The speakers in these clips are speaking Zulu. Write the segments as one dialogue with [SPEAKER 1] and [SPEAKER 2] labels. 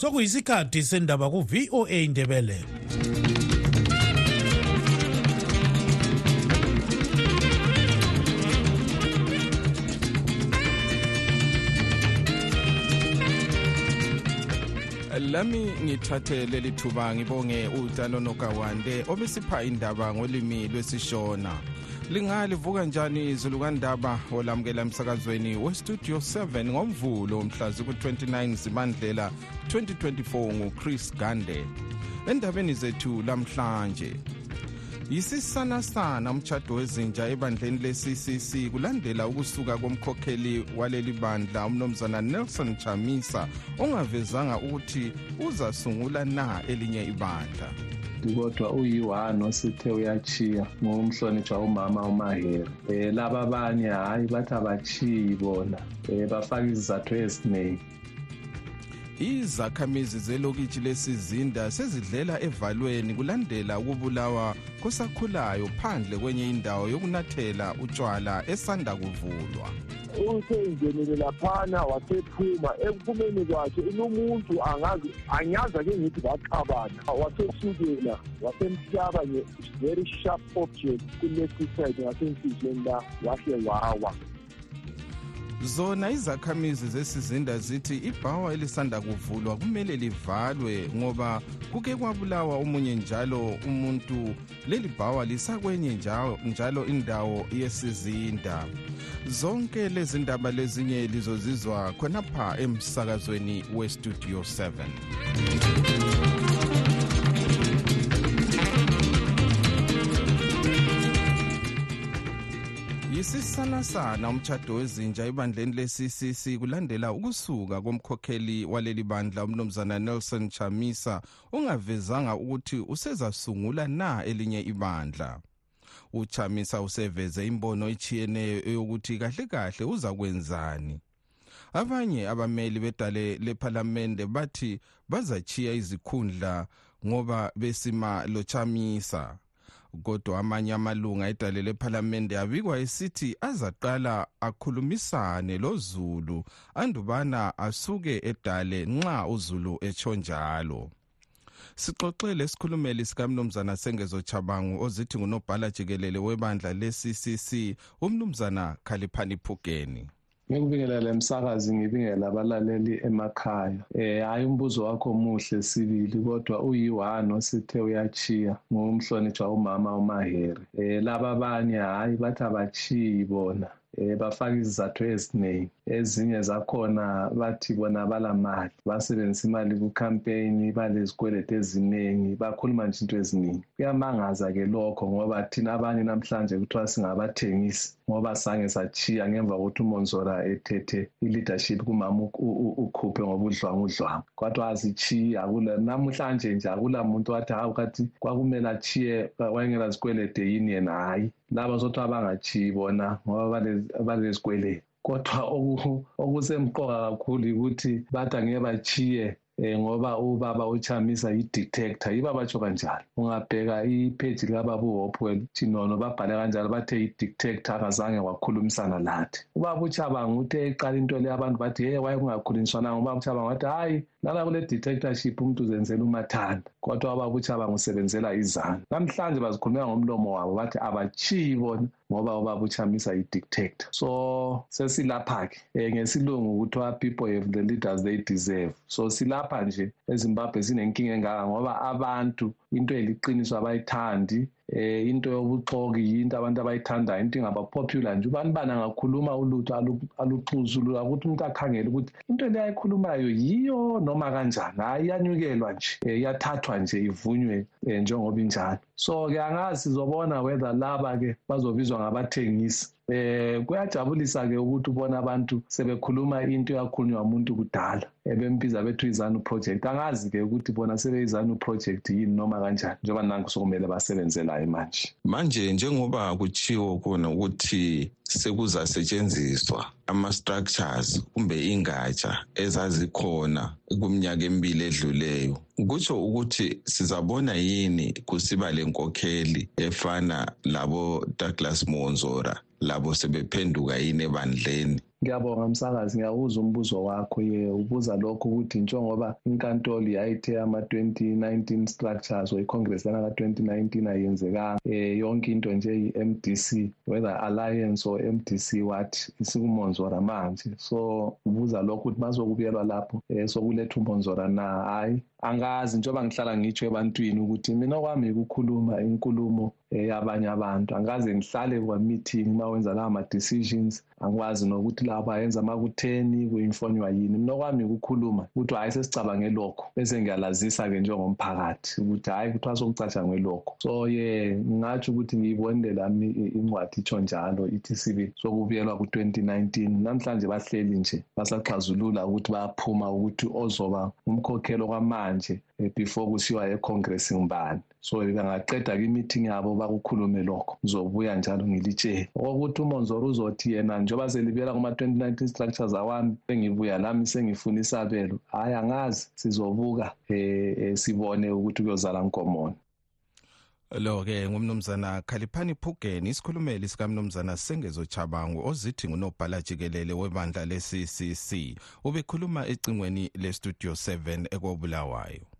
[SPEAKER 1] sokuyisikhathi sendaba ku-voa indebele
[SPEAKER 2] lami ngithathe leli thuba ngibonge utano nogawande obesipha indaba ngolimi lwesishona. Lingalivuka njani izulu kandaba olamukela emsakazweni westudio 7 ngomvulo mhla ziku-29 zimandlela 2024 nguchris gande. Endabeni zethu lamhlanje yisisanasana umtshado wezinja ebandleni le-ccc kulandela ukusuka komkhokheli waleli bandla umnumzana nelson chamisa ongavezanga ukuthi uzasungula na elinye ibandla.
[SPEAKER 3] Kodwa uyi-one osithe uyachiya ngumhlonitshwa umama umahere um laba abanye hhayi bathi abachiyi bona. Um bafaka izizathu eziningi.
[SPEAKER 2] Izakhamizi zelokitshi lesizinda sezidlela evalweni kulandela ukubulawa kusakhulayo phandle kwenye indawo yokunathela utshwala esanda kuvulwa.
[SPEAKER 4] Usengenele laphana wasephuma. Ekuphumeni kwakhe unomuntu angazi anyaza ke ngithi baxabana wasesukela wasemhlaba nge-very sharp object kule-left side ngasenhliziyweni la wahle wawa
[SPEAKER 2] zona izakhamizi zesizinda zithi ibhawa elisanda kuvulwa kumele livalwe ngoba kuke kwabulawa omunye njalo umuntu. Leli bhawa lisakwenye njalo, njalo indawo yesizinda. Zonke lezi ndaba lezinye lizozizwa khonapha emsakazweni westudio 7 yisisanasana umtshado wezinja ebandleni le-ccc kulandela ukusuka komkhokheli waleli bandla umnumzana nelson chamisa ongavezanga ukuthi usezasungula na elinye ibandla. Uchamisa useveze imbono ichiyeneyo eyokuthi kahle kahle uzakwenzani. Abanye abameli bedale lephalamende bathi bazachiya izikhundla ngoba besima lochamisa kodwa amanye amalunga edale lephalamende abikwa esithi azaqala akhulumisane lozulu andubana asuke edale nxa uzulu etsho njalo. Sixoxele isikhulumeli sikamnumzana sengezo chabangu ozithi ngunobhala jikelele webandla le-ccc umnumzana khaliphani phugeni
[SPEAKER 3] ngikubingelela emsakazi ngibingela abalaleli emakhaya. Eh hayi umbuzo wakho muhle sibili kodwa uyi-one osithe uyachiya ngumhlonitshwa umama umahere eh laba abanye hayi bathi abachiyi bona eh bafaka izizathu eziningi. Ezinye zakhona bathi bona balamali basebenzisa imali kucampaign balezikweletu eziningi bakhuluma nje into eziningi. Kuyamangaza-ke lokho ngoba thina abanye namhlanje kuthiwa singabathengisi ngoba sange sachiya ngemva kokuthi umonzora ethethe i-leadership kumama ukhuphe ngobudlwangu udlwangu kodwa azichiyi akula namhlanje nje akula muntu wathi hawu kathi kwakumele achiye wayengela zikwelede yini yena? Hhayi laba sothi abangachiyi bona ngoba balezikwelede kodwa okusemqoka kakhulu ukuthi bathi angeke bachiye um ngoba ubaba uchamisa yi-detector yiba batsho kanjalo. Ungabheka ipheji likababa uhopwell chinono babhale kanjalo bathe yi-detector akazange wakhulumisana lathi ubaba uchabango uthe eqala into le abantu bathi ye waye kungakhulunyiswananga ubaba uchabango wathi hhayi lana kule dictatorship umuntu uzenzela umathanda kodwa ubaba uchabango usebenzela izandla. Namhlanje bazikhulumela ngomlomo wabo bathi abachiyi bona ngoba ubaba uchamisa yi-dictator so sesilapha-ke um ngesilungu kuthiwa people have the leaders they deserve. So silapha nje ezimbabwe sinenkinga engaka ngoba abantu into eliqiniso abayithandi eh into yobuxoki yinto abantu abayithandayo into ingabapopular nje. Ubani bani angakhuluma ulutho aluxuzulula ukuthi umuntu akhangele ukuthi into le ayikhulumayo yiyo noma kanjani? Hayi iyanyukelwa nje. Iyathathwa nje ivunywe njengoba injalo. So-ke angazi sizobona whether laba-ke bazobizwa ngabathengisi. Eh kuyajabulisa ke ukuthi ubona abantu sebekhuluma into yakhulunywa umuntu kudala ebembiza bethu izanu project. Angazi ke ukuthi bona sebeyizanu project yini noma kanjani njengoba nanku sokumele basebenze layo manje.
[SPEAKER 5] Manje njengoba kuchiwo khona ukuthi sekuzasetshenziswa ama-structures kumbe ingatsha ezazikhona kuminyaka emibili edluleyo. Kutsho ukuthi sizabona yini kusiba lenkokheli efana labo Douglas Monzora labo sebephenduka yini ebandleni?
[SPEAKER 3] Ngiyabonga msakazi. Ngiyawuza umbuzo wakho. Ye ubuza lokho ukuthi njengoba inkantolo yayithe ama-2019 structures or icongress lana ka-2019 ayenzekanga um yonke into nje i-mdc whether alliance or mdc what isikumonzora manje. So ubuza lokho ukuthi bazokubuyelwa lapho um sokuletha umonzora na? Hhayi. Angazi njengoba ngihlala ngitsho ebantwini ukuthi mina okwami ukukhuluma inkulumo yabanye abantu. Angaze ngihlale kwa-meeting uma wenza lawo ma-decisions. Angikwazi nokuthi laba ayenza uma ku-ten kuyimfonywa yini. Mina okwami ukukhuluma ukuthi hhayi sesicabange lokho bese ngiyalazisa-ke njengomphakathi ukuthi hhayi kuthiwa sokucatshangwe lokho. So ye ngingatsho ukuthi ngiyibonile lami incwadi itsho njalo ithi sibi sokubuyelwa ku-twenty nineteen. Namhlanje bahleli nje basaxazulula ukuthi bayaphuma ukuthi ozoba umkhokhelo kwamanje. Before kusiwa econgress ngibani so bangaqeda kwi-meeting yabo bakukhulume lokho. Ngizobuya njalo ngilitshele. Okokuthi umonzoro uzothi yena njengoba selibuyela kuma-2019 structures awami sengibuya lami sengifuna isabelo. Hhayi angazi. Sizobuka um sibone ukuthi kuyozala nkomoni
[SPEAKER 2] lo-ke ngumnumzana khaliphani phugeni isikhulumeli sikamnumzana sengezo chabangu ozithi ngunobhala jikelele webandla le-ccc ubekhuluma ecingweni le-studio 7 ekobulawayo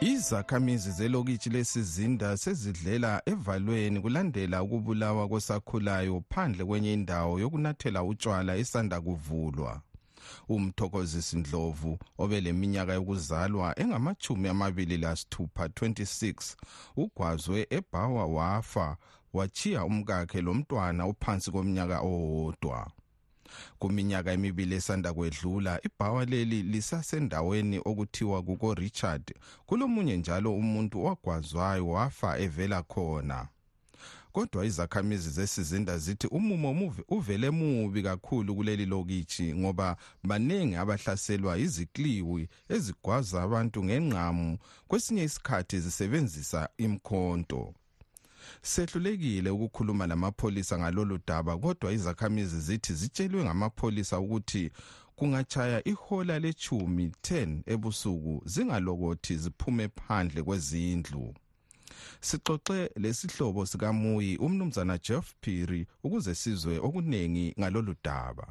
[SPEAKER 2] izakhamizi zelokitshi lesizinda sezidlela evalweni kulandela ukubulawa kwesakhulayo phandle kwenye indawo yokunathela utshwala esanda kuvulwa. Umthokozisi ndlovu obeleminyaka yokuzalwa engamachumi amabili lasithupha 26 ugwazwe ebhawa wafa wachiya umkakhe lomntwana ophansi komnyaka owodwa kuminyaka emibili esanda kwedlula ibhawa leli lisasendaweni okuthiwa kuko-richard. Kulomunye njalo umuntu owagwazwayo wafa evela khona. Kodwa izakhamizi zesizinda zithi umumo uvele mubi kakhulu kuleli lokitshi ngoba baningi abahlaselwa izikliwi ezigwaza abantu ngengqamu kwesinye isikhathi zisebenzisa imkhonto. Sehlulekile ukukhuluma lamapholisa ngalolu daba kodwa izakhamizi zithi zitshelwe ngamapholisa ukuthi kungachaya ihola lechumi 10 ebusuku zingalokothi ziphume phandle kwezindlu sixoxe lesihlobo sikamuyi umnumzana Jeff Phiri ukuze sizwe okuningi ngalolu daba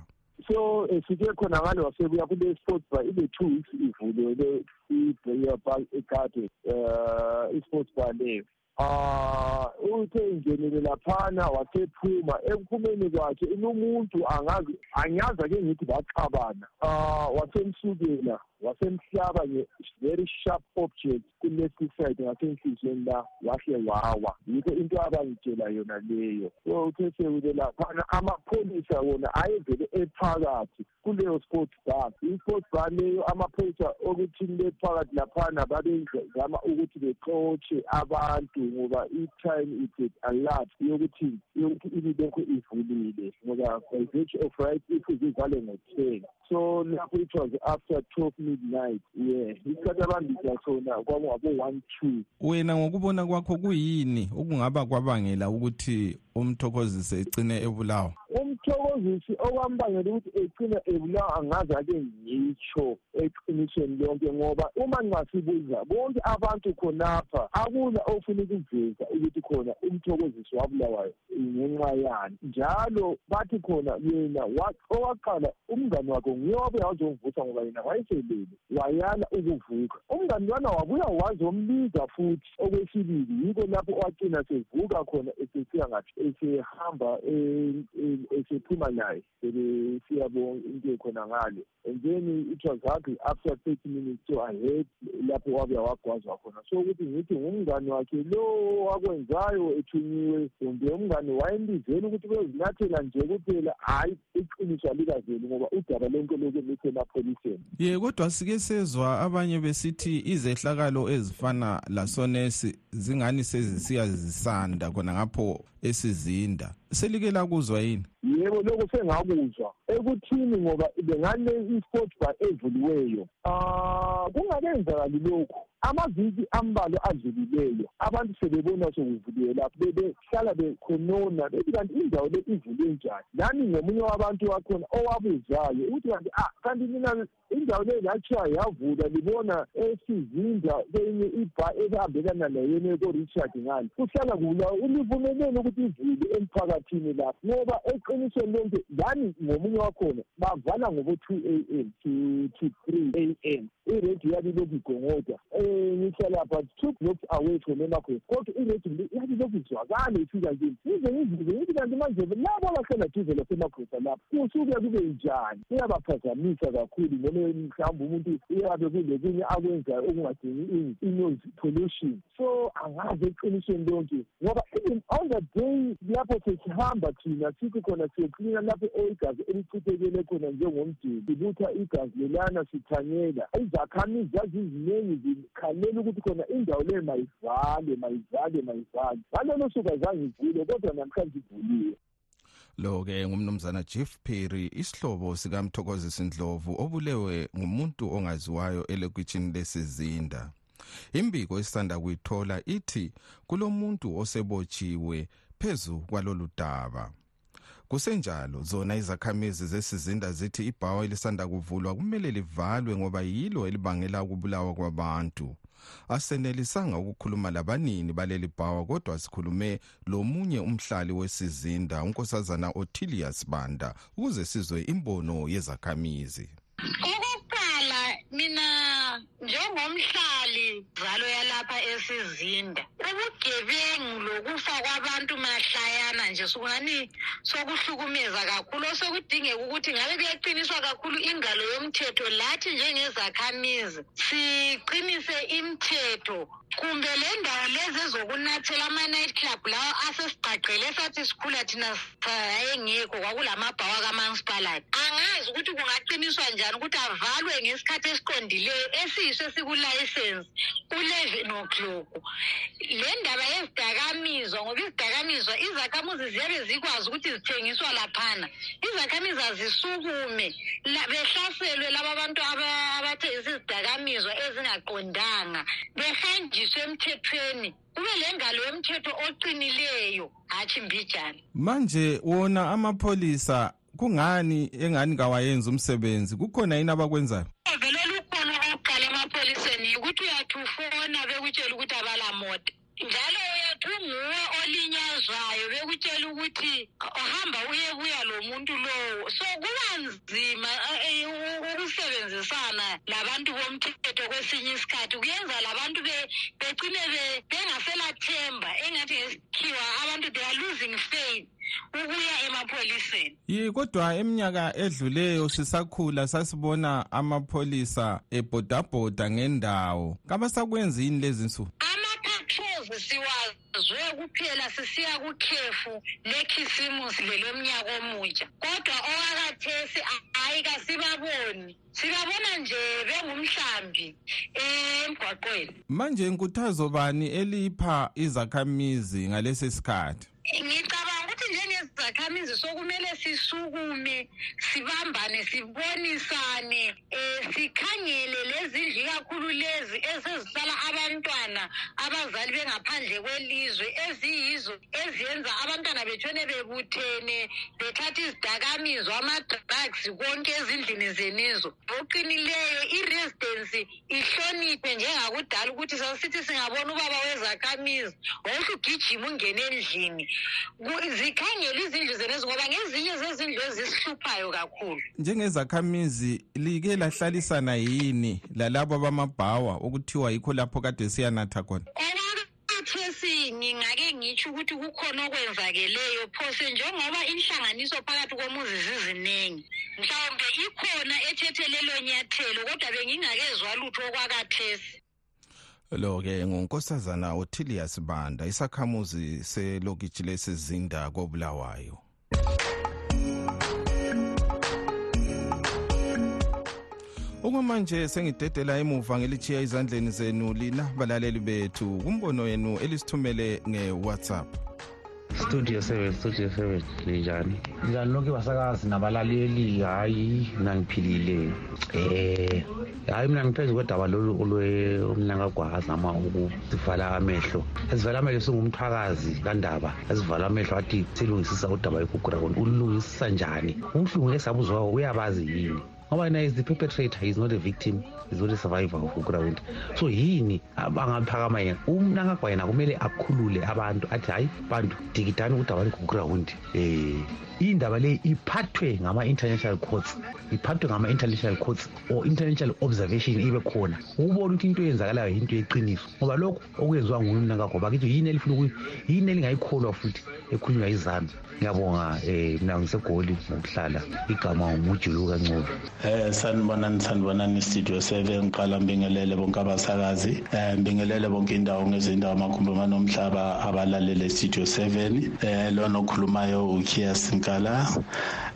[SPEAKER 4] so sike khona ngale wasebuya kule sports bar ibe two weeks ivulwe i-prayer park ekade uh i-sports bar leyo ah uthe ingenele laphana wasephuma ekuphumeni kwakhe inumuntu angazi anyazi ake ngithi baxabana. Ah wasemsukela. Wasemhlaba nge-very sharp object ku-left side ngasenhliziyweni la wahle wawa. Yikho into abangitshela yona leyo. So uthe laphana amapholisa wona ayevele ephakathi kuleyo sports bar i-sports bar leyo amapholisa okuthi lephakathi laphana babezama ukuthi bexotshe abantu ngoba i-time is a lot yokuthi yokuthi ivulile ngoba by virtue of right if zivale ngo-ten. So lapho it was after twelve midnight. Yeah isikhathi abambisa sona kwabo-one two.
[SPEAKER 2] Wena ngokubona kwakho kuyini okungaba kwabangela ukuthi umthokozisi egcine ebulawa?
[SPEAKER 4] Umthokozisi okwambangela ukuthi egcine ebulawa angaze ake ngitsho eqinisweni lonke ngoba uma ngingasibuza bonke abantu khonapha akula ofuna ukuveza ukuthi khona umthokozisi wabulawayo ngenxa yani. Njalo bathi khona yena owaqala umngane wakhe nguyobe wazomvusa ngoba yena wayeselele wayala ukuvuka. Umngane lwana wabuya wazombiza futhi okwesibili yikho lapho wagcina sevuka khona esesiya ngathi esehamba esephuma naye siyabonga into khona ngale. And then it was hardly after thirty minutes so i heard lapho wabuya wagwazwa khona. So ukuthi ngithi ngumngane wakhe lo wakwenzayo ethunyiwe kumbe umngane wayembizela ukuthi bezinathela nje kuphela hhayi iqiniso alikaveli ngoba udaba lonke lokhu lisemapholiseni
[SPEAKER 2] ye kodwa sike sezwa abanye besithi izehlakalo ezifana lasonesi zingani sezisiya zisanda khona ngapho esizinda selike lakuzwa yini?
[SPEAKER 4] Yebo lokho sengakuzwa. Ekuthini ngoba bengane i-sport bar evuliweyo um kungakenzakali lokhu. Amaviki ambalwa adlulileyo abantu sebebona sokuvuliwe lapho bebehlala bekhonona bethi kanti indawo le ivulwe njani? Nami ngomunye wabantu wakhona owabuzayo ukuthi kanti ah kanti mina indawo le lathiwa yavulwa libona esizinda kwenye ibha ehambelana nayena ko-richard ngani kuhlala kula ulivumelele ukuthi ivule emphakathini lapho ngoba eqinisweni lonke lani ngomunye wakhona bavala ngobo-two a m to to three a m. Iredio yabi lokhu igongoda um ngihlala but two blocks away from emakhona kodwa iredio yabi lokhu izwakale ifika kini ize ngizize ngithi kanti manje labo abahlala duze lasemakhosa lapho kusuke kube njani? Kuyabaphazamisa kakhulu noma mhlawumbe umuntu uyabe kulokunye akwenzayo okungadingi i-noise pollution. So angazi eqinisweni lonke ngoba even on the day lapho sesihamba thina sithi khona siyoklina lapho igazi elichithekele khona njengomdeni. Silutha igazi lelana sithanyela izakhamizi zaziziningi zikhalela ukuthi khona indawo leyo mayivale mayivale mayivale ngalolo suku azange ivule kodwa namhlanje ivuliwe
[SPEAKER 2] lo-ke ngumnumzana jeff perry isihlobo sikamthokozisi ndlovu obulewe ngumuntu ongaziwayo elokwitshini lesizinda imbiko esisanda kuyithola ithi kulomuntu osebotshiwe phezu kwalolu daba kusenjalo zona izakhamizi zesizinda zithi ibhawa elisanda kuvulwa kumele livalwe ngoba yilo elibangela ukubulawa kwabantu. Asenelisanga ukukhuluma labanini baleli bhawa kodwa sikhulume lomunye umhlali wesizinda unkosazana otilius banda ukuze sizwe imbono yezakhamizi.
[SPEAKER 6] Okokuqala mina njengomhlali zalo yalapha esizinda. Ubugebengu lokufa kwabantu mahlayana nje sokungani sokuhlukumeza kakhulu osekudingeka ukuthi ngabe kuyaqiniswa kakhulu ingalo yomthetho lathi njengezakhamizi. Siqinise imithetho kumbe le ndawo lezi ezokunathela ama-night club lawo asesigqagqele sathi sikhula thina ayengekho kwakulamabhawa kamansipalati. Angazi ukuthi kungaqiniswa njani ukuthi avalwe ngesikhathi esiqondileyo esiyiso esikulayisensi u-leven o'clock. Le ndaba yezidakamizwa ngoba izidakamizwa izakhamuzi ziyabe zikwazi ukuthi zithengiswa laphana. Izakhamizi azisukume behlaselwe laba bantu abathengisa izidakamizwa ezingaqondanga. Behanjiswe emthethweni. Kube le ngalo yomthetho oqinileyo. Hatshi mbijana.
[SPEAKER 2] Manje wona amapholisa kungani engani kawayenzi umsebenzi? Kukhona yini abakwenzayo
[SPEAKER 6] njalo uyathi unguwe olinyazwayo bekutshela ukuthi uhamba uyebuya lo muntu lowo so kuba nzima ukusebenzisana labantu bomthetho kwesinye isikhathi. Kuyenza labantu begcine bengaselathemba engathi ngesikhiwa abantu they are losing faith ukuya emapholiseni.
[SPEAKER 2] Yi kodwa eminyaka edluleyo sisakhula sasibona amapholisa ebhodabhoda ngendawo. Kabasakwenzi yini lezi nsuku
[SPEAKER 6] siwazwe kuphela sisiya kukhefu lekhisimusi lelomnyaka omutsha. Kodwa owakathesi hayi kasibaboni. Sibabona nje bengumhlambi emgwaqweni.
[SPEAKER 2] Manje inkuthazo bani elipha izakhamizi ngalesi sikhathi?
[SPEAKER 6] Ukuthi njengezakhamizi sokumele sisukume sibambane sibonisane um sikhangele lezindlu ikakhulu lezi esezihlala abantwana abazali bengaphandle kwelizwe eziyizo eziyenza abantwana betshone bebuthene bethatha izidakamizwa ama-drugs konke ezindlini zenizo. Oqinileyo i-residency ihloniphe njengakudala ukuthi sasithi singabona ubaba wezakhamizi wohle ugijima ungene endlini zikhangele izindlu zenezi ngoba ngezinye zezindlu ezisihluphayo kakhulu.
[SPEAKER 2] Njengezakhamizi like lahlalisana yini lalabo abamabhawa okuthiwa yikho lapho kade siyanatha khona?
[SPEAKER 6] Okwakhathesi ngingake ngitsho ukuthi kukhona okwenzakeleyo phose njengoba inhlanganiso phakathi komuzi ziziningi mhlawumbe ikhona ethethe lelo nyathelo kodwa bengingakezwa lutho okwakathesi
[SPEAKER 2] lo-ke ngunkosazana otilius banda isakhamuzi selokitshi lesizinda kobulawayo. Okwamanje sengidedela emuva ngelichiya ezandleni zenu lina balaleli bethu. Kumbono yenu elisithumele nge-whatsapp.
[SPEAKER 7] Studio seven studio seven linjani njani? Lonke basakazi nabalaleli hhayi mina ngiphilile. Eh hayi mina ngiphezu kwedaba lolu olwemnankagwazi nama ukusivala amehlo. Esivala amehlo singumthwakazi kandaba. Esivala amehlo athi silungisisa udaba ekuground ulungisisa njani? Umhlungu esabuzwayo uyabazi yini? Ngoba yena is the perpetrator is not a victim is not a survivor of uground so yini abangaphakama yena? Umnankagwa yena kumele akhulule abantu athi hhayi bantu dikidani udaba lekuground um indaba le iphathwe ngama-international courts iphathwe ngama-international courts or international observation ibe khona. Ukubona ukuthi into eyenzakalayo yinto yeqiniso. Ngoba lokhu okwenziwa nguye umnankagwa bakithi yini elifuna yini elingayikholwa futhi? Ekhulunywa izami ngiyabonga um mina ngisegoli ngokuhlala. Igama ngumujulu kancube
[SPEAKER 8] Eh sanibonani sanibonani studio 7 ngiqala mbingelele bonke abasakazi eh mbingelele bonke indawo ngezindawo amakhumbi manomhlaba abalalele studio 7 eh lona okhulumayo uKia Sinkala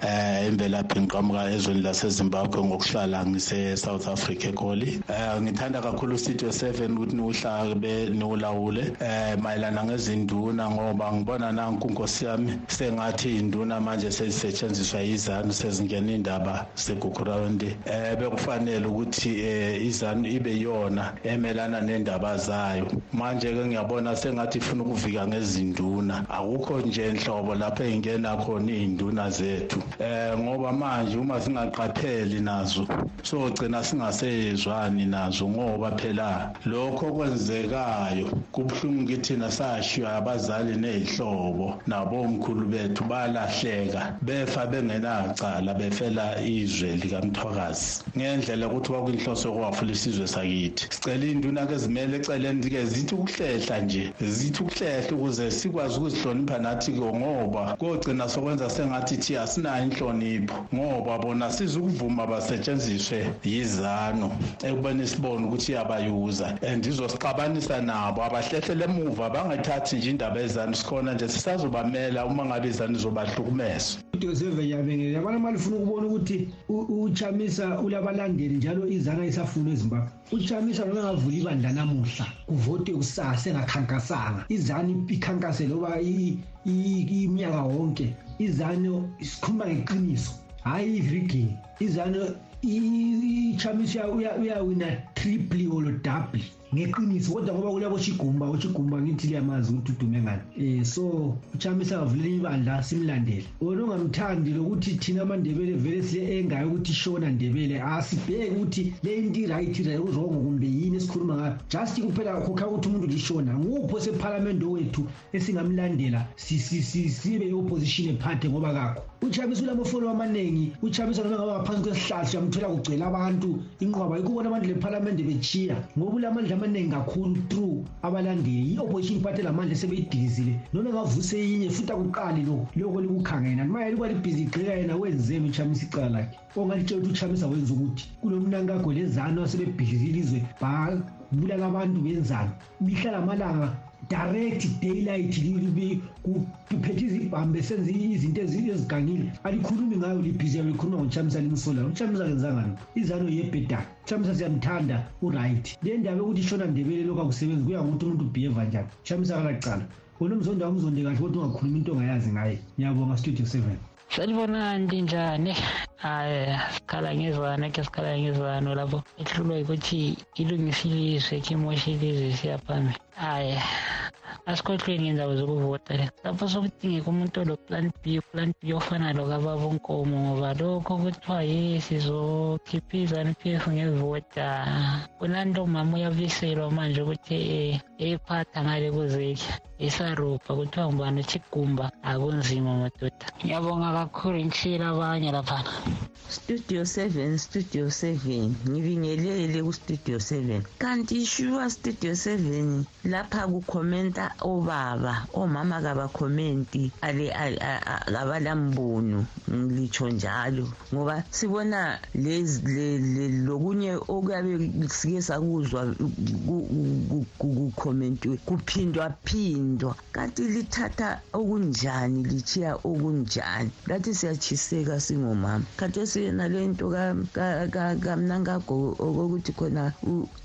[SPEAKER 8] eh imvelaphi ngiqhamuka ezweni laseZimbabwe ngokuhlala ngise South Africa eGoli. Eh ngithanda kakhulu studio 7 ukuthi niwuhlabe niwulawule eh mayelana ngezinduna ngoba ngibona nanku inkosi yami sengathi induna manje sezisetshenziswa yizanu sezingena indaba segugura around eh bekufanele ukuthi eh izanu ibe yona emelana nendaba zayo. Manje ke ngiyabona sengathi ifuna ukuvika ngezinduna. Akukho nje inhlobo lapho engena khona izinduna zethu. Eh ngoba manje uma singaqapheli nazo sogcina singasezwani nazo ngoba phela lokho kwenzekayo kubhlungu kithina sashiywa abazali nezihlobo nabomkhulu bethu balahleka befa bengenacala befela izwe lika mthwakazi ngendlela ukuthi kwakuyinhloso yokwafula isizwe sakithi. Sicela iy'nduna ke zimele eceleni-ke zithi ukuhlehla nje zithi ukuhlehla ukuze sikwazi ukuzihlonipha nathi-ke ngoba kogcina sokwenza sengathi thi asinayo inhlonipho ngoba bona sizukuvuma basetshenziswe yizano ekubeni sibone ukuthi iyabayuza. And izosixabanisa nabo abahlehlele emuva bangathathi nje indaba ezanu sikhona nje sisazobamela uma ngabe izanu izobahlukumeza
[SPEAKER 9] udoseve yabengele yabona mali ufuna ukubona ukuthi uchamisa ulabalandeli njalo izana isafuna ezimbabwe. Uchamisa noma engavula ibandla namuhla kuvotwe kusasa engakhankasanga. Izani ikhankase loba iminyaka wonke. Izano sikhuluma ngeqiniso. Hhayi ivigini izano ichamisa uyawina triple or double. Ngeqiniso kodwa ngoba kulabo chigumba uchigumba ngithi liyamazi ukuthi udume ngani. Um so uchamisa akavulela ibandla simlandele. Wona ungamthandi lokuthi thina amandebele vele sile engayo ukuthi shona ndebele asibheke ukuthi le into i-right uzongo kumbe yini esikhuluma ngayo. Just kuphela khokha ukuthi umuntu lishona ngupho sephalamende wethu esingamlandela sibe i-opposition ephathe ngoba kakho? Uchamisa ulamafolo amaningi. Uchamisa noma ngaba ngaphansi kwesihlahla uyamthola kugcwele abantu inqwaba. Yikho ubona abantu lephalamende bechiya. Ngoba ulamandla amaningi kakhulu through abalandeli. I-opposition party lamandla sebeyidilizile noma engavuse yinye futhi akuqali lokho lokho likukhangena noma yelikuba libhizi igqika yena wenzeni uchamisa icala lakhe. Ongalitshela ukuthi uchamisa wenza ukuthi. Kunomnankagwe lezano asebebhidlile ilizwe babulala abantu benzani mihla lamalanga direct daylight kuphethe izibhambe senze izinto ezigangile. Alikhulumi ngayo libhizi yabe likhuluma ngochamisa limsola uchamisa kenzanga lokho izano yebhedani uchamisa siyamthanda uright. Le ndaba yokuthi ishona ndebele lokhu akusebenzi kuya ngokuthi umuntu ubheheva njani. Uchamisa kalacala wona umzondo wamzonde kahle kodwa ungakhuluma into ongayazi ngaye. Ngiyabonga studio seven.
[SPEAKER 10] Sanibonani linjani hayi sikhala ngezwana ke sikhala ngezwano lapho ehlulwa yikuthi ilungisilizwe kimosha ilizwe siya phambili. Hayi asikhohlweni ngendaba zokuvota le. Lapho sokudingeka umuntu olo-plan b plan b ofana lo kababa unkomo ngoba lokho kuthiwa ye sizokhipha izanu p f ngevota. Kunanto umama uyabiselwa manje ukuthi eyiphatha ngale kuzekha isarubha kuthiwa ngubani? Uchigumba akunzima madoda. Ngiyabonga kakhulu ngishiyela abanye laphana
[SPEAKER 11] studio 7 studio 7 ngibingelele kustudio 7 kanti shuwa studio 7 lapha kukhomenta obaba. Omama kabakhomenti ale kabalambono ngilitsho njalo. Ngoba sibona lokunye okuyabe sike sakuzwa kukhomentiwe kuphindwa phindwa kanti lithatha okunjani lichiya okunjani? Lathi siyachiseka singomama. Khathesi yena lento kamnangago okokuthi khona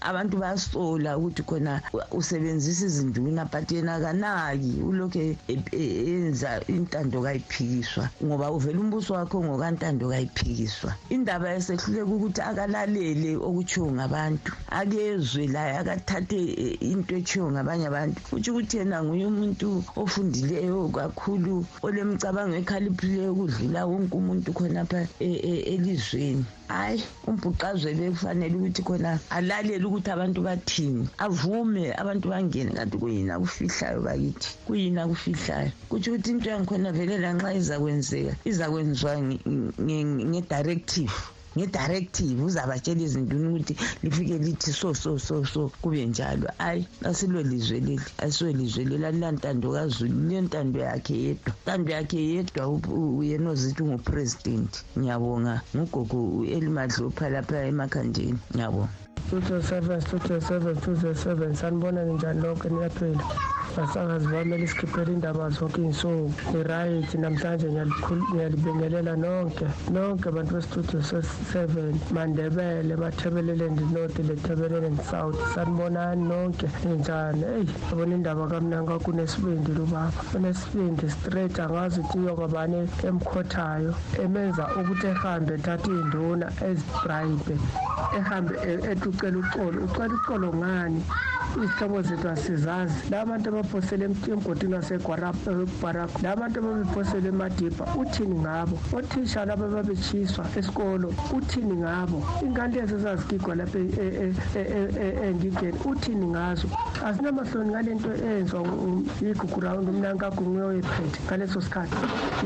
[SPEAKER 11] abantu bayasola ukuthi khona usebenzisa izinduna but yena kanaki ulokhu yenza intando kayiphikiswa ngoba uvela umbuso wakho ngokantando kayiphikiswa. Indaba esehluleka ukuthi akalalele okutshiwo ngabantu akezwe laye akathathe into etshiwo ngabanye abantu. Kutsho ukuthi yena nguye umuntu ofundileyo kakhulu olemcabango ekhaliphileyo ukudlula wonke umuntu khonapha elizweni. Hayi umbhuqazwe kufanele ukuthi khona alalele ukuthi abantu bathini avume abantu bangene. Kanti kuyini akufihlayo bakithi? Kuyini akufihlayo? Kutsho ukuthi into yangikhona vele lanxa izakwenzeka izakwenziwa nge-directive. Nge-directive uzabatshela izintuni ukuthi lifike lithi so so so so kube njalo. Hayi asilo lizwe leli asilo lizwe leli alilantando kazulu lentando yakhe yedwa. Ntando yakhe yedwa yena ozithi ungupresident. Ngiyabonga ngugogo elimadlopha lapha emakhandeni ngiyabonga.
[SPEAKER 12] Studio seven studio seven studio seven. Sanibonani njani lonke niyaphila basakazi bamele isikhiphele indaba zonke iy'nsuku. I-right namhlanje ngiyalibingelela nonke nonke abantu bestudio seven. Mandebele mathebeleland north lethebeleland south sanibonani nonke? Ninjani eyi abona indaba kamnanga kunesibindi lubaba. Unesibindi straight angazi ukuthi iyokabani emkhothayo emenza ukuthi ehambe ethathe iy'nduna ezibrayibe ehambe etucela ucolo ucela ucolo ngani izihlobo zethu asizazi la bantu abaphosele emgodini wasebharak la bantu ababephosele emadiba uthini ngabo othisha laba babetshiswa esikolo uthini ngabo ingane lezi ezazigigwa lapha engigeni uthini ngazo asinamahloni ngale nto eyenzwa yigugu rawundi umnankagunguye oyephethe ngaleso sikhathi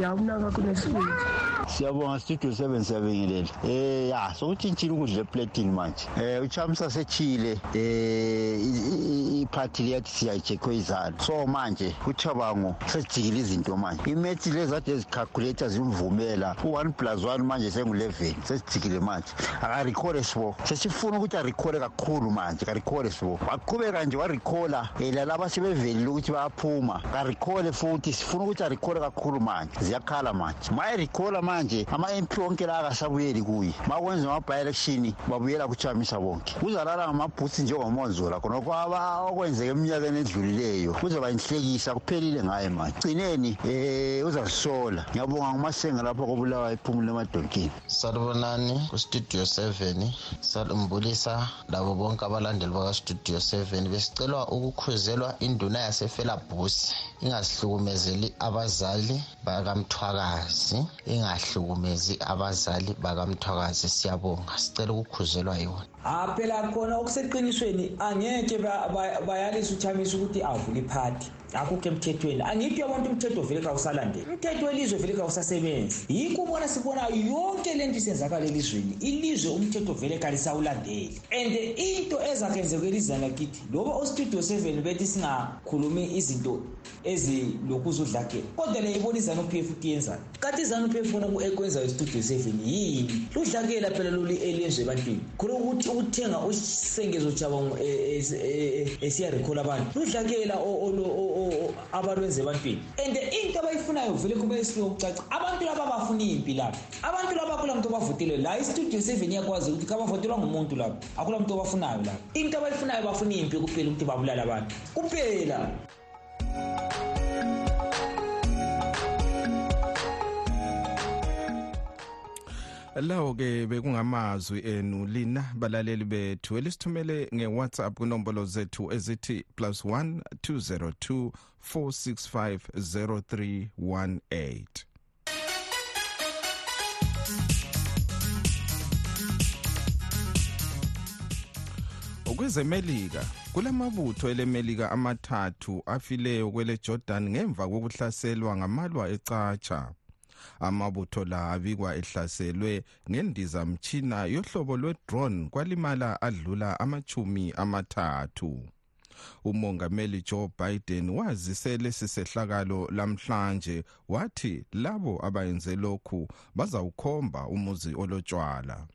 [SPEAKER 12] ya umnankakho unesibindi
[SPEAKER 13] siyabonga studio seven siyabingelela um ya sokutshintshile ukudla epletini manje. Um uchamisa sechile um iphathi liyathi siyayijekho izalo so manje uthabango sesijikile izinto manje. Imethi lezi ade ezicalculator zimvumela u-one plus one manje sengu-eleven sesijikile manje. Akarikhole sibo. Sesifuna ukuthi arikhole kakhulu manje karikhole sibo. Waqhubeka nje warikhola um lalaba sebevelile ukuthi bayaphuma. Karikhole futhi sifuna ukuthi arikhole kakhulu manje. Ziyakhala manje. Ma erikhola manje ama-mp onke la akasabuyeli kuye. Makwenza ama-bi-election babuyela kuchamisa bonke. Kuzalala ngamabhuthi njengomonzola khonokho okwenzeka eminyakeni edlulileyo. Kuzoba inhlekisa kuphelile ngaye manje. Gcineni um uzazisola. Ngiyabonga ngumasenga lapho kobulawa iphumule emadonkini
[SPEAKER 14] salubonani kustudio seven. Salimbulisa labo bonke abalandeli bakastudio seven. Besicelwa ukukhuzelwa induna yasefelabhusi. Ingazihlukumezeli abazali bakamthwakazi ingahlukumezi abazali bakamthwakazi. Siyabonga. Sicela ukukhuzelwa yona.
[SPEAKER 15] Ha phela khona okuseqinisweni angeke bayalisa uthamisa ukuthi avule iphathi akukho emthethweni. Angithi abantu umthetho vele kawusalandeli umthetho welizwe vele kawusasebenzi. Yikho ubona sibona yonke le nto isenzakala elizweni. Ilizwe umthetho vele kalisawulandeli and into ezakwenzeka elizweni lakithi loba ostudio seven bethi singakhulumi izinto ezilokuzudlakela kodwa le ibona izanu-p f ukuthi yenzani? Kanti izanu-p f funa ekwenzayo istudio seven yini? Ludlakela phela lolu elenzwe ebantwini. Khona ukuthi ukuthenga usengezo jabango esiyarikhola abantu. Ludlakela abalwenza ebantwini and into abayifunayo vele kumele ukucaca abantu laba bafuna impi lapha. Abantu laba akula muntu obavotele la istudio seven iyakwazi ukuthi kabavotelwa ngumuntu lapha. Akula muntu obafunayo lapha. Into abayifunayo bafuna impi kuphela ukuthi babulala abantu. Kuphela
[SPEAKER 2] lawo ke bekungamazwi enu lina balaleli bethu elisithumele nge-whatsapp kunombolo zethu ezithi plus 1 202 465 0318 kwezemelika kulamabutho elemelika amathathu afileyo kwele jordan ngemva kokuhlaselwa ngamalwa ecatsha. Amabutho la abikwa ehlaselwe ngendizamtshina yohlobo lwe-drone kwalimala adlula amachumi amathathu. Umongameli joe biden wazise lesi sehlakalo lamhlanje wathi labo abayenze lokhu bazawukhomba umuzi olotshwala.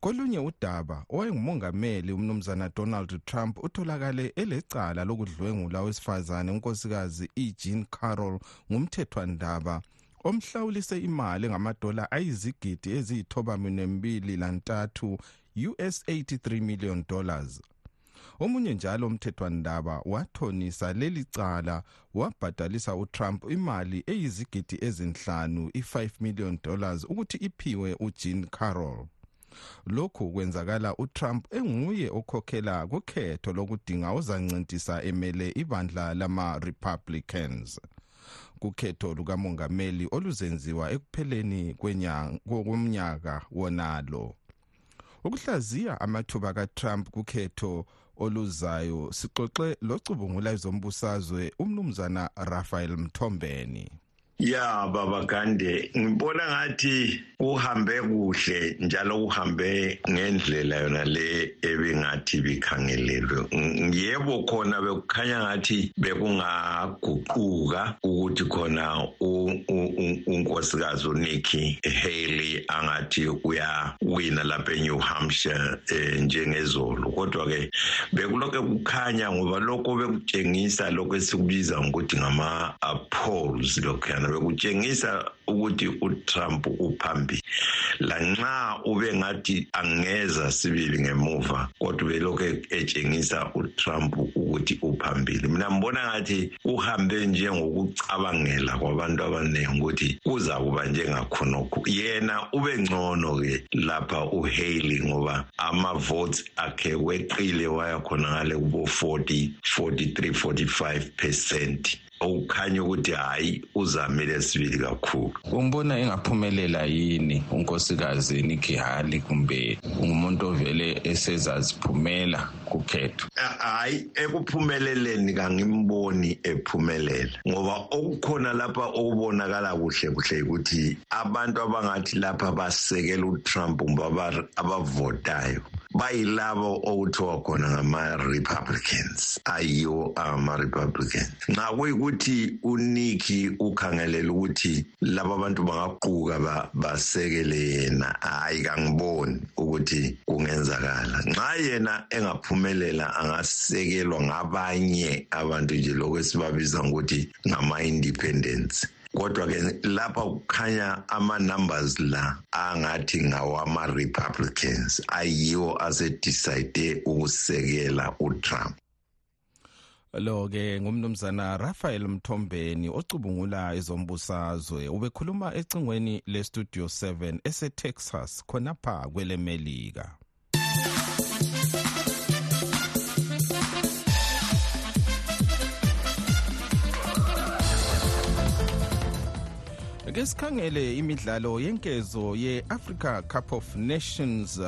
[SPEAKER 2] Kolunye udaba owayengumongameli umnumzana donald trump utholakale elecala lokudlwengula owesifazane unkosikazi ejean carroll ngumthethwandaba omhlawulise imali ngamadola ayizigidi eziyithoba minembili lantathu US 83 million dollars. Omunye njalo umthethwandaba wathonisa leli cala wabhadalisa uTrump imali eyizigidi ezinhlanu i5 million dollars ukuthi iphiwe uJean Carroll. Lokhu kwenzakala uTrump enguye okhokhela kukhetho lokudinga ozancintisa emele ibandla lama Republicans kukhetho lukamongameli oluzenziwa ekupheleni kwenyanga wonalo. Ukuhlaziya amathuba kaTrump kukhetho oluzayo sixoxe locubungula ezombusazwe umnumzana Rafael Mthombeni.
[SPEAKER 16] Ya baba gande ngibona ngathi uhambe kuhle njalo uhambe ngendlela yona le ebingathi bikhangelelwe. Yebo khona bekukhanya ngathi bekungaguquka ukuthi khona unkosikazi uNikki Haley angathi uyawina lapha e-new Hampshire eh, njengezolo kodwa ke bekulokhu kukhanya ngoba lokho bekutshengisa lokho esikubiza ngokuthi ngama polls lokhuyana bekutshengisa ukuthi uTrump uphambili lanxa ube ngathi angeza sibili ngemuva kodwa belokho etshengisa uTrump ukuthi uphambili. Mina mbona ngathi uhambe njengokucabangela kwabantu abaningi ukuthi kuza kuba njengakhonokho. Yena ube ngcono ke lapha uHaley ngoba ama votes akhe weqile waya khona ngale kubo 40 43 45% okukhanya ukuthi hayi uzamile sibili kakhulu.
[SPEAKER 5] Umbona engaphumelela yini unkosikazi Nikki Haley kumbe ngumuntu ovele esezaziphumela kukhetho?
[SPEAKER 16] Hayi ekuphumeleleni kangimboni ephumelela ngoba okukhona lapha okubonakala kuhle kuhle ukuthi abantu abangathi lapha basekela uTrump ngoba abavotayo. Bayilabo okuthiwa khona ngama-republicans. Ayiwo ama-republicans. Nxa kuyikuthi uniki ukhangelela ukuthi laba bantu bangaquka basekele yena. Hhayi kangiboni ukuthi kungenzakala. Nxa yena engaphumelela angasekelwa ngabanye abantu nje lokhu esibabiza ngokuthi ngama-independents. Kodwa ke lapha kukhanya ama-numbers la angathi ngawama-republicans ayiwo asedecide ukusekela utrump.
[SPEAKER 2] Lo ke ngumnumzana Rafael Mthombeni ocubungula ezombusazwe ubekhuluma ecingweni lestudio 7 eseTexas khonapha kwelemelika ke sikhangele imidlalo yenkezo ye-africa cup of nations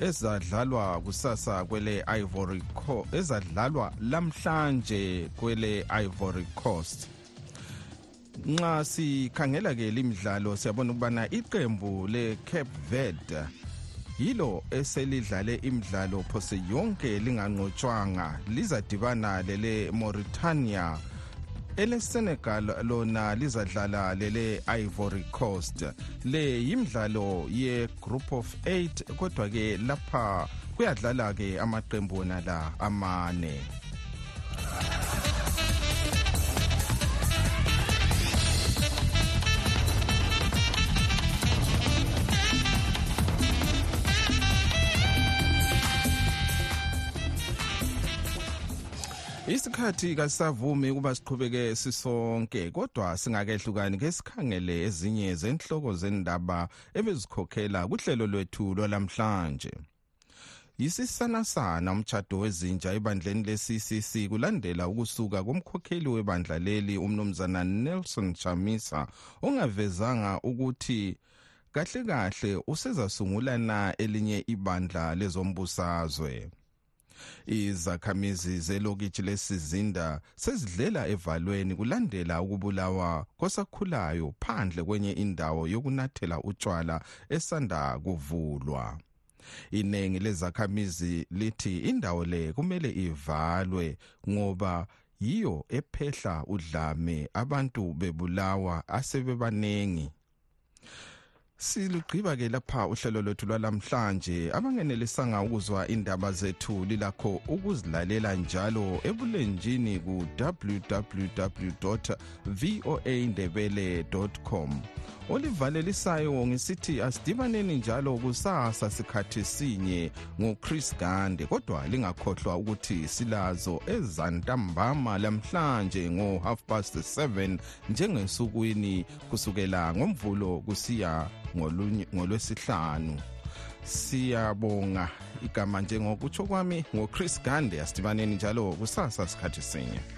[SPEAKER 2] ezadlalwa kusasa kwele Ivory Coast ezadlalwa lamhlanje kwele Ivory Coast. Nxa sikhangela ke limidlalo siyabona ukubana iqembu le Cape Verde yilo eselidlale imidlalo phose yonke linganqotshwanga. Lizadibana lele Mauritania elesenegal lona lizadlala lele ivory coast. Le yimidlalo ye-group of 8 kodwa ke lapha kuyadlala ke amaqembu wona la amane. Isikhathi kasavumi ukuba siqhubeke sisonke kodwa singakehlukani ke sikhangele ezinye zenhloko zendaba ebezikhokhela kuhlelo lwethu lwalamhlanje yisisanasana umtshado wezinja ebandleni le-ccc kulandela ukusuka komkhokheli webandla leli umnumzana nelson chamisa ongavezanga ukuthi kahle kahle usezasungula na elinye ibandla lezombusazwe. Izakhamizi zelokitshi lesizinda sezidlela evalweni kulandela ukubulawa kosakhulayo phandle kwenye indawo yokunathela utshwala esanda kuvulwa. Iningi lezakhamizi lithi indawo le kumele ivalwe ngoba yiyo ephehla udlame abantu bebulawa asebebaningi silugqiba ke lapha uhlelo lwethu lwalamhlanje abangenelisanga ukuzwa indaba zethu lilakho ukuzilalela njalo ebulenjini ku www.voaindebele.com olivalelisayo ngisithi asidibaneni njalo kusasa sikhathi sinye ngochris gande kodwa lingakhohlwa ukuthi silazo ezantambama lamhlanje ngo-half past 7 njengensukwini kusukela ngomvulo kusiya ngolwesihlanu. Siyabonga igama njengokutsho kwami ngochris gande asidibaneni njalo kusasa sikhathi sinye.